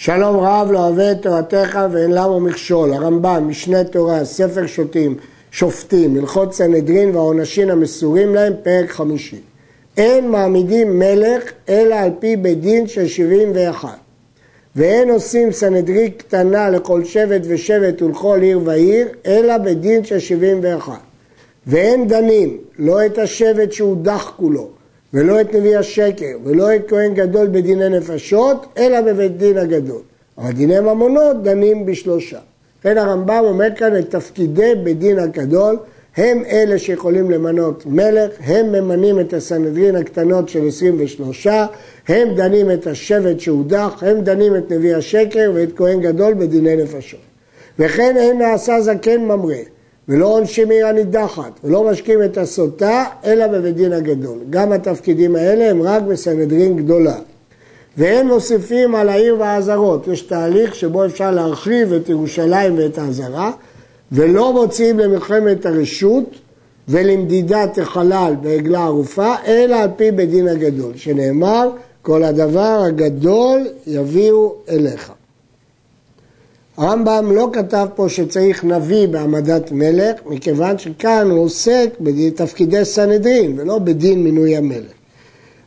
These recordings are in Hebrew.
שלום רב לא אוהב את תורתך ואין למה מכשול. הרמב"ם, משנה תורה, ספר שוטים, שופטים, הלכות סנהדרין והעונשים המסורים להם, פרק חמישי. אין מעמידים מלך אלא על פי בית דין של שבעים ואחת. ואין עושים סנהדרין קטנה לכל שבט ושבט ולכל עיר ועיר, אלא בדין של שבעים ואחת. ואין דנים, לא את השבט שהודח כולו, ולא את נביא השקר, ולא את כהן גדול בדיני נפשות, אלא בבית דין הגדול. אבל דיני ממונות דנים בשלושה. לכן הרמב"ם אומר כאן את תפקידי בית דין הגדול, הם אלה שיכולים למנות מלך, הם ממנים את הסנהדרין הקטנות של 23, הם דנים את השבט שהודח, הם דנים את נביא השקר ואת כהן גדול בדיני נפשות. וכן אין נעשה זקן ממרא, ולא עונשים עיר הנידחת, ולא משקים את הסוטה, אלא בבית דין הגדול. גם התפקידים האלה הם רק בסנהדרין גדולה. ואין מוסיפים על העיר והעזרות. יש תהליך שבו אפשר להרחיב את ירושלים ואת העזרה, ולא מוציאים למלחמת הרשות ולמדידת החלל בעגלה ערופה, אלא על פי בית דין הגדול, שנאמר, כל הדבר הגדול יביאו אליך. הרמב"ם לא כתב פה שצריך נביא בהעמדת מלך, מכיוון שכאן הוא עוסק בתפקידי סנהדרין ולא בדין מינוי המלך.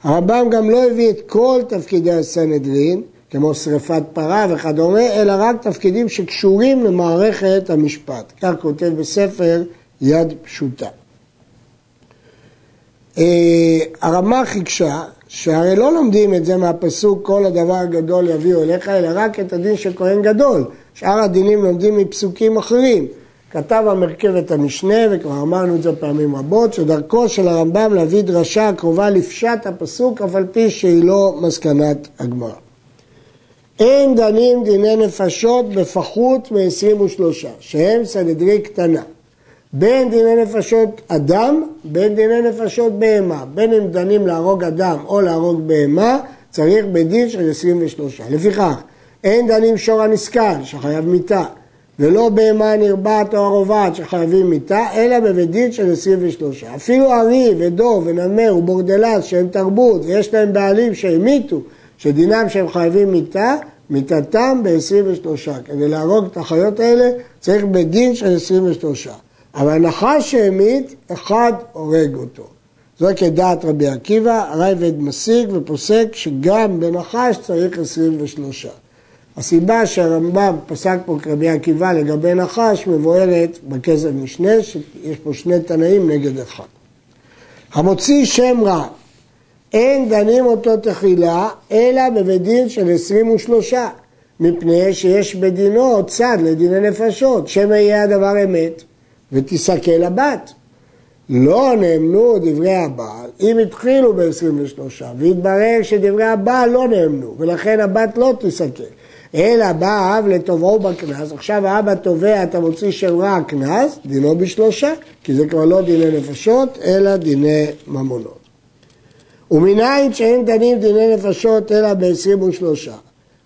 הרמב"ם גם לא הביא את כל תפקידי הסנהדרין, כמו שריפת פרה וכדומה, אלא רק תפקידים שקשורים למערכת המשפט. כך כותב בספר יד פשוטה. אה, הרמ"ח הקשה שהרי לא לומדים את זה מהפסוק כל הדבר הגדול יביאו אליך, אלא רק את הדין של כהן גדול. שאר הדינים לומדים מפסוקים אחרים. כתב המרכב את המשנה, וכבר אמרנו את זה פעמים רבות, שדרכו של הרמב"ם להביא דרשה הקרובה לפשט הפסוק, אף על פי שהיא לא מסקנת הגמרא. אין דנים דיני נפשות בפחות מ-23, שהם סנהדרי קטנה. בין דיני נפשות אדם, בין דיני נפשות בהמה. בין אם דנים להרוג אדם או להרוג בהמה, צריך בדין של 23. לפיכך, אין דנים שור הנסכל, שחייב מיתה, ולא בהמה נרבעת או הרובעת שחייבים מיתה, אלא בבית דין של 23. אפילו ארי ודוב ונמר ובורדלס שהם תרבות ויש להם בעלים שהמיתו, שדינם שהם חייבים מיתה, מיתתם ב-23. כדי להרוג את החיות האלה צריך בית דין של 23. אבל נחש שהמית, אחד הורג אותו. זו כדעת רבי עקיבא, הרייבד משיג ופוסק שגם בנחש צריך 23. הסיבה שהרמב"ם פסק פה כרבי עקיבא לגבי נחש מבוארת בכסף משנה, שיש פה שני תנאים נגד אחד. המוציא שם רע, אין דנים אותו תחילה, אלא בבית דין של 23, מפני שיש בדינו צד לדיני נפשות, שמא יהיה הדבר אמת, ותסכל הבת. לא נאמנו דברי הבעל, אם התחילו ב-23, והתברר שדברי הבעל לא נאמנו, ולכן הבת לא תסכל. אלא בא האב לתובעו בקנס, עכשיו האבא תובע, אתה מוציא שם רע קנס, דינו בשלושה, כי זה כבר לא דיני נפשות, אלא דיני ממונות. ומנין שאין דנים דיני נפשות אלא ב-23.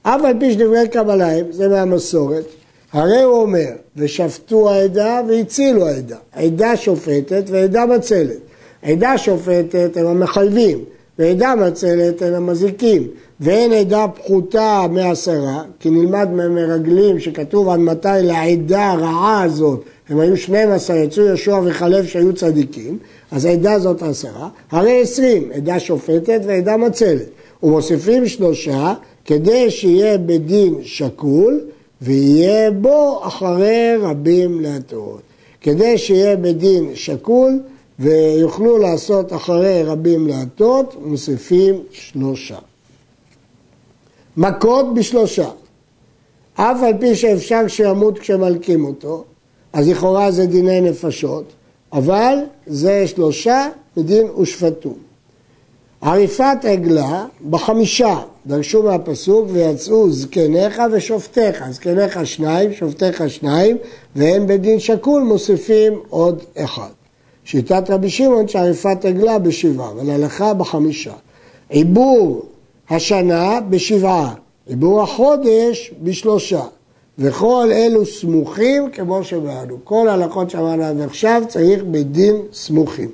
אף על פי שדברי קבליים, זה מהמסורת, הרי הוא אומר, ושפטו העדה והצילו העדה. העדה שופטת ועדה מצלת. עדה שופטת הם המחייבים, ועדה מצלת הם המזיקים. ואין עדה פחותה מעשרה, כי נלמד ממרגלים שכתוב עד מתי לעדה הרעה הזאת, הם היו 12, יצאו יהושע וחלב שהיו צדיקים, אז העדה הזאת עשרה, הרי עשרים, עדה שופטת ועדה מצלת. ומוסיפים שלושה כדי שיהיה בדין שקול ויהיה בו אחרי רבים להטעות. כדי שיהיה בדין שקול ויוכלו לעשות אחרי רבים להטות, מוסיפים שלושה. מכות בשלושה. אף על פי שאפשר שימות כשמלקים אותו, אז לכאורה זה דיני נפשות, אבל זה שלושה מדין ושפטו. עריפת עגלה בחמישה, דרשו מהפסוק ויצאו זקניך ושופטיך, זקניך שניים, שופטיך שניים, והם בדין שקול מוסיפים עוד אחד. שיטת רבי שמעון שעריפת עגלה בשבעה, אבל הלכה בחמישה. עיבור השנה בשבעה, עיבור החודש בשלושה. וכל אלו סמוכים כמו שבאנו. כל ההלכות שאמרנו עד עכשיו צריך בדין סמוכים.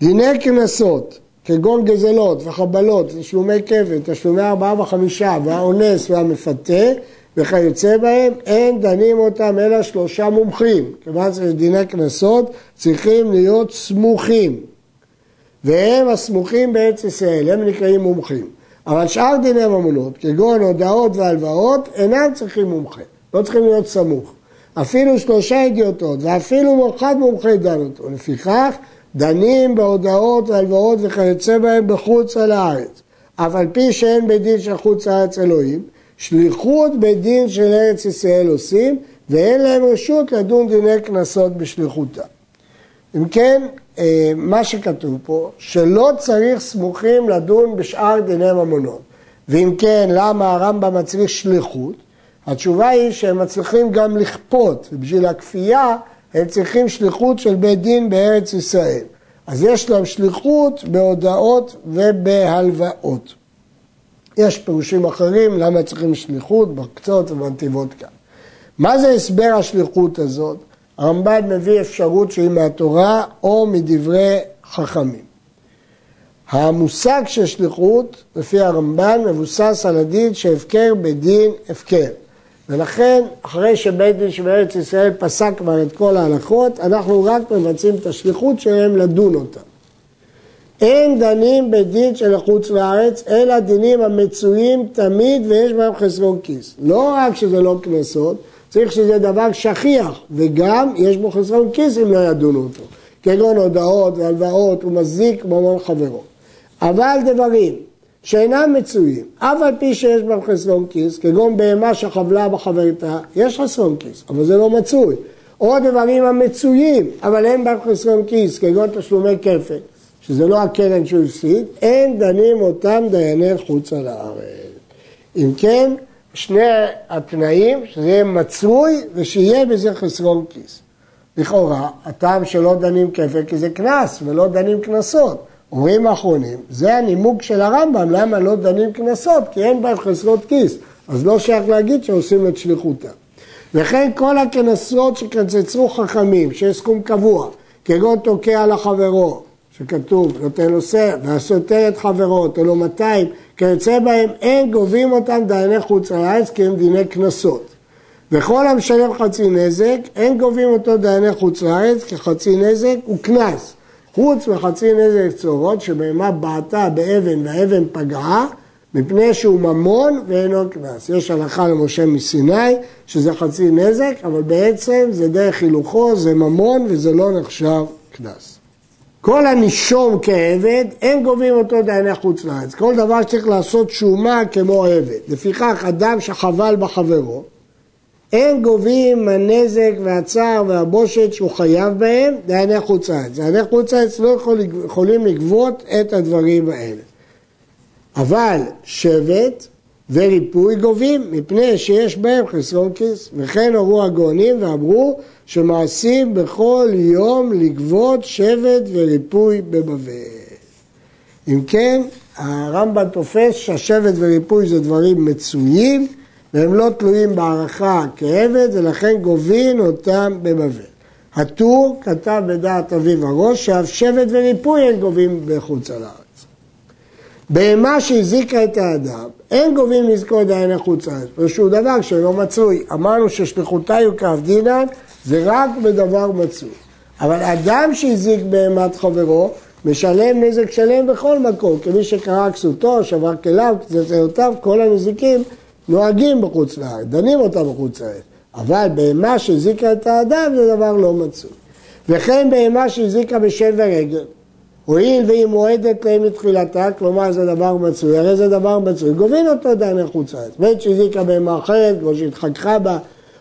דיני קנסות, כגון גזלות וחבלות, תשלומי כפל, תשלומי ארבעה וחמישה, והאונס והמפתה וכיוצא בהם, אין דנים אותם אלא שלושה מומחים. כיוון שיש דיני קנסות, צריכים להיות סמוכים. והם הסמוכים בארץ ישראל, הם נקראים מומחים. אבל שאר דיני ממונות, כגון הודעות והלוואות, אינם צריכים מומחה, לא צריכים להיות סמוך. אפילו שלושה ידיעותות, ואפילו אחד מומחה דן אותו. לפיכך, דנים בהודעות והלוואות וכיוצא בהם בחוץ על הארץ. אף על פי שאין בית דין של חוץ לארץ אלוהים, שליחות בית דין של ארץ ישראל עושים, ואין להם רשות לדון דיני קנסות בשליחותה. אם כן, אה, מה שכתוב פה, שלא צריך סמוכים לדון בשאר דיני ממונות. ואם כן, למה הרמב"ם מצריך שליחות? התשובה היא שהם מצליחים גם לכפות, ובשביל הכפייה הם צריכים שליחות של בית דין בארץ ישראל. אז יש להם שליחות בהודעות ובהלוואות. יש פירושים אחרים למה צריכים שליחות בקצות ובנתיבות כאן. מה זה הסבר השליחות הזאת? הרמב"ן מביא אפשרות שהיא מהתורה או מדברי חכמים. המושג של שליחות, לפי הרמב"ן, מבוסס על הדין שהפקר בדין הפקר. ולכן, אחרי שבית דין שבארץ ישראל פסק כבר את כל ההלכות, אנחנו רק מבצעים את השליחות שלהם לדון אותם. אין דנים בדין של חוץ לארץ, אלא דינים המצויים תמיד ויש בהם חסרון כיס. לא רק שזה לא קנסות, צריך שזה דבר שכיח, וגם יש בו חסרון כיס אם לא ידונו אותו. כגון הודעות והלוואות, הוא מזיק ממון חברו. אבל דברים שאינם מצויים, אף על פי שיש בהם חסרון כיס, כגון בהמה שחבלה בחברתה, יש חסרון כיס, אבל זה לא מצוי. או דברים המצויים, אבל אין בהם חסרון כיס, כגון תשלומי כפל, שזה לא הקרן שהוא הפסיד, אין דנים אותם דייני חוץ על הארץ. אם כן, שני התנאים, שזה יהיה מצוי ושיהיה בזה חסרון כיס. לכאורה, הטעם שלא דנים כפל כי זה קנס ולא דנים קנסות. אומרים האחרונים, זה הנימוק של הרמב"ם, למה לא דנים קנסות? כי אין בהם חסרות כיס. אז לא שייך להגיד שעושים את שליחותם. וכן כל הקנסות שקצצו חכמים, שיש סכום קבוע, כגון תוקע לחברו, שכתוב, נותן לו סר, והסותר את חברו, לו 200, כיוצא בהם, אין גובים אותם דייני חוץ לארץ כי הם דיני קנסות. וכל המשלם חצי נזק, אין גובים אותו דייני חוץ לארץ, כי חצי נזק הוא קנס. חוץ מחצי נזק צורות, שבהמה בעטה באבן והאבן פגעה, מפני שהוא ממון ואינו קנס. יש הלכה למשה מסיני, שזה חצי נזק, אבל בעצם זה דרך הילוכו, זה ממון וזה לא נחשב קנס. כל הנישום כעבד, אין גובים אותו דייני חוץ לארץ. כל דבר שצריך לעשות שומה כמו עבד. לפיכך, אדם שחבל בחברו, אין גובים הנזק והצער והבושת שהוא חייב בהם דייני חוץ לארץ. דייני חוץ לארץ לא יכול, יכולים לגבות את הדברים האלה. אבל שבט וריפוי גובים מפני שיש בהם חסרון כיס. וכן הורו הגאונים ואמרו שמעשים בכל יום לגבות שבט וריפוי בבבל. אם כן, הרמב"ם תופס שהשבט וריפוי זה דברים מצויים והם לא תלויים בהערכה כעבד ולכן גובין אותם בבבל. הטור כתב בדעת אביו הראש שאף שבט וריפוי הם גובים בחוץ על הארץ. בהמה שהזיקה את האדם, אין גובים נזקו חוץ לארץ, ושהוא דבר שלא מצוי. אמרנו ששליחותה יוקף דינן זה רק בדבר מצוי. אבל אדם שהזיק בהמת חברו, משלם נזק שלם בכל מקום, כמי שקרא כסותו, שבר כליו, קצתיותיו, כל הנזיקים נוהגים בחוץ לארץ, דנים אותה בחוץ לארץ. אבל בהמה שהזיקה את האדם זה דבר לא מצוי. וכן בהמה שהזיקה בשל ורגל, הואיל והיא מועדת להם מתחילתה, כלומר זה דבר מצוי, הרי זה דבר מצוי, גובין אותו דייני חוץ לארץ. בית שהזיקה בהמה אחרת, כמו שהתחככה בה,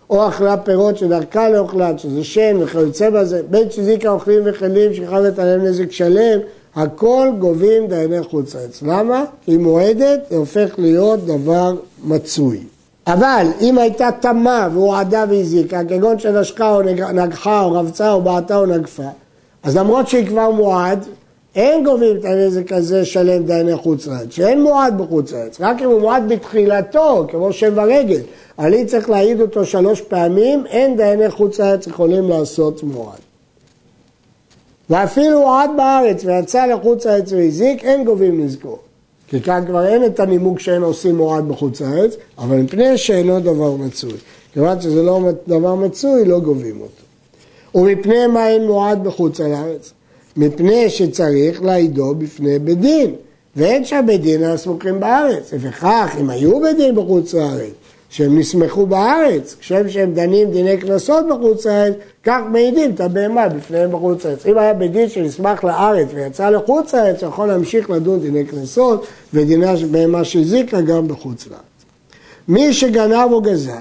או אכלה פירות שדרכה לאוכלת, שזה שן וכיוצא בזה, בית שהזיקה אוכלים וכלים שחייבת עליהם נזק שלם, הכל גובים דייני חוץ לארץ. למה? היא מועדת, זה הופך להיות דבר מצוי. אבל אם הייתה תמה והועדה והזיקה, כגון שנשקה או נגחה או רבצה או בעטה או נגפה, אז למרות שהיא כבר מועד, אין גובים את הנזק הזה שלם דייני חוץ לארץ, שאין מועד בחוץ לארץ, רק אם הוא מועד בתחילתו, כמו שם ורגל, אני צריך להעיד אותו שלוש פעמים, אין דייני חוץ לארץ יכולים לעשות מועד. ואפילו עד בארץ ויצא לחוץ לארץ והזיק, אין גובים נזקו. כי כאן כבר אין את הנימוק שאין עושים מועד בחוץ לארץ, אבל מפני שאינו דבר מצוי. כיוון שזה לא דבר מצוי, לא גובים אותו. ומפני מה אין מועד בחוץ לארץ? מפני שצריך להעידו בפני בית דין, ואין שם בית דין הסמוכים בארץ. לפיכך, אם היו בית דין בחוץ לארץ, שהם נסמכו בארץ, כשם שהם דנים דיני קנסות בחוץ לארץ, כך מעידים את הבהמה בפניהם בחוץ לארץ. אם היה בית דין שנסמך לארץ ויצא לחוץ לארץ, הוא יכול להמשיך לדון דיני קנסות ודיני בהמה שהזיקה גם בחוץ לארץ. מי שגנב או גזל,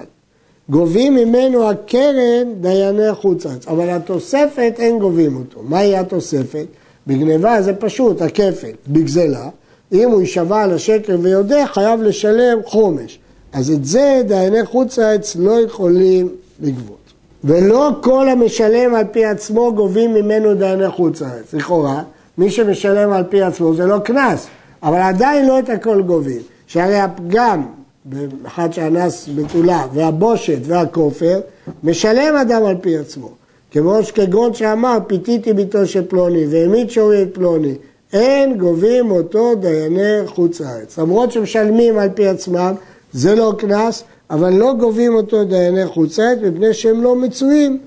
גובים ממנו הקרן דייני חוץ לארץ, אבל התוספת אין גובים אותו. מהי התוספת? בגניבה זה פשוט, הכפל, בגזלה. אם הוא יישבע על השקר ויודע, חייב לשלם חומש. אז את זה דייני חוץ לארץ לא יכולים לגבות. ולא כל המשלם על פי עצמו גובים ממנו דייני חוץ לארץ. לכאורה, מי שמשלם על פי עצמו זה לא קנס, אבל עדיין לא את הכל גובים. שהרי הפגם באחד שאנס בתולה והבושת והכופר, משלם אדם על פי עצמו. כמו שכגון שאמר, פיתיתי ביתו של פלוני והעמיד שורי את פלוני, אין גובים אותו דייני חוץ לארץ. למרות שמשלמים על פי עצמם, זה לא קנס, אבל לא גובים אותו דייני חוץ לארץ מפני שהם לא מצויים,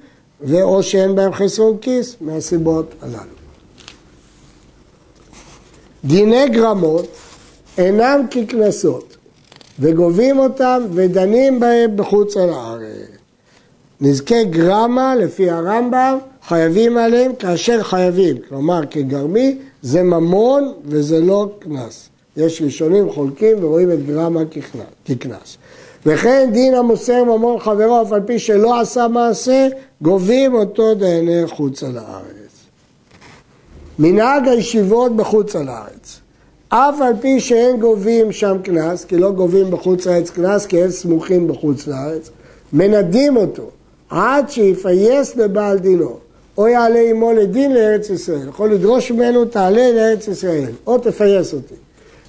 ואו שאין בהם חסרון כיס, מהסיבות הללו. דיני גרמות אינם כקנסות, וגובים אותם ודנים בהם בחוץ על הארץ. נזקי גרמה, לפי הרמב"ם, חייבים עליהם כאשר חייבים, כלומר כגרמי, זה ממון וזה לא קנס. יש ראשונים חולקים ורואים את גרמה כקנס. וכן דין המוסר ממון חברו אף על פי שלא עשה מעשה, גובים אותו דייני חוץ על הארץ. מנהג הישיבות בחוץ על הארץ. אף על פי שאין גובים שם קנס, כי לא גובים בחוץ לארץ קנס, כי הם סמוכים בחוץ לארץ, מנדים אותו עד שיפייס לבעל דינו, או יעלה עמו לדין לארץ ישראל. יכול לדרוש ממנו, תעלה לארץ ישראל, או תפייס אותי.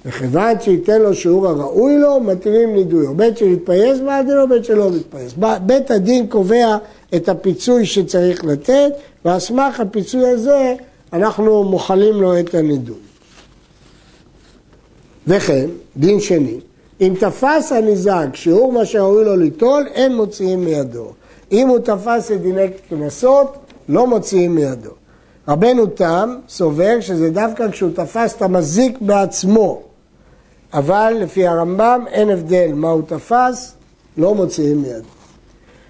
וכיוון שייתן לו שיעור הראוי לו, מתירים נידויו. בין שמתפייס בעל דינו, בין שלא מתפייס. בית הדין קובע את הפיצוי שצריך לתת, ועל סמך הפיצוי הזה אנחנו מוחלים לו את הנידוי. וכן, דין שני, אם תפס הניזק שיעור מה שראוי לו ליטול, אין מוציאים מידו. אם הוא תפס את דיני קנסות, לא מוציאים מידו. רבנו תם סובר שזה דווקא כשהוא תפס את המזיק בעצמו, אבל לפי הרמב"ם אין הבדל מה הוא תפס, לא מוציאים מידו.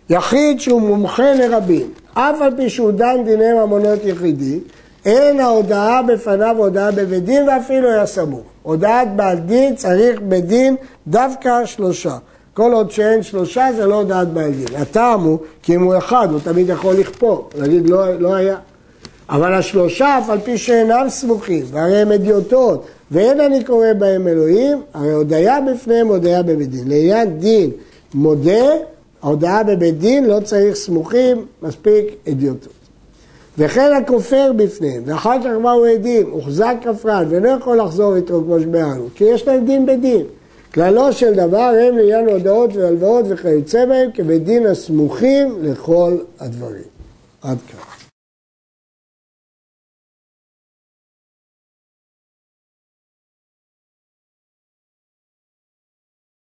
יחיד שהוא מומחה לרבים, אף על פי שהוא דן דיני ממונות יחידי, אין ההודעה בפניו הודעה בבית דין ואפילו היה סמוך. הודעת בעל דין צריך בדין דווקא שלושה. כל עוד שאין שלושה זה לא הודעת בעל דין. הטעם הוא כי אם הוא אחד הוא תמיד יכול לכפור, להגיד לא, לא היה. אבל השלושה אף על פי שאינם סמוכים, והרי הם אדיוטות, ואין אני קורא בהם אלוהים, הרי הודיה בפניהם הודיה בבית דין. לעניין דין מודה, ההודעה בבית דין לא צריך סמוכים, מספיק אדיוטות. וכן הכופר בפניהם, ואחר כך באו עדים, הוחזק כפרן, ואינו יכול לחזור איתו כמו שביארנו, כי יש להם דין בדין. כללו של דבר הם לעניין הודעות והלוואות וכיוצא בהם כבית דין הסמוכים לכל הדברים. עד כאן.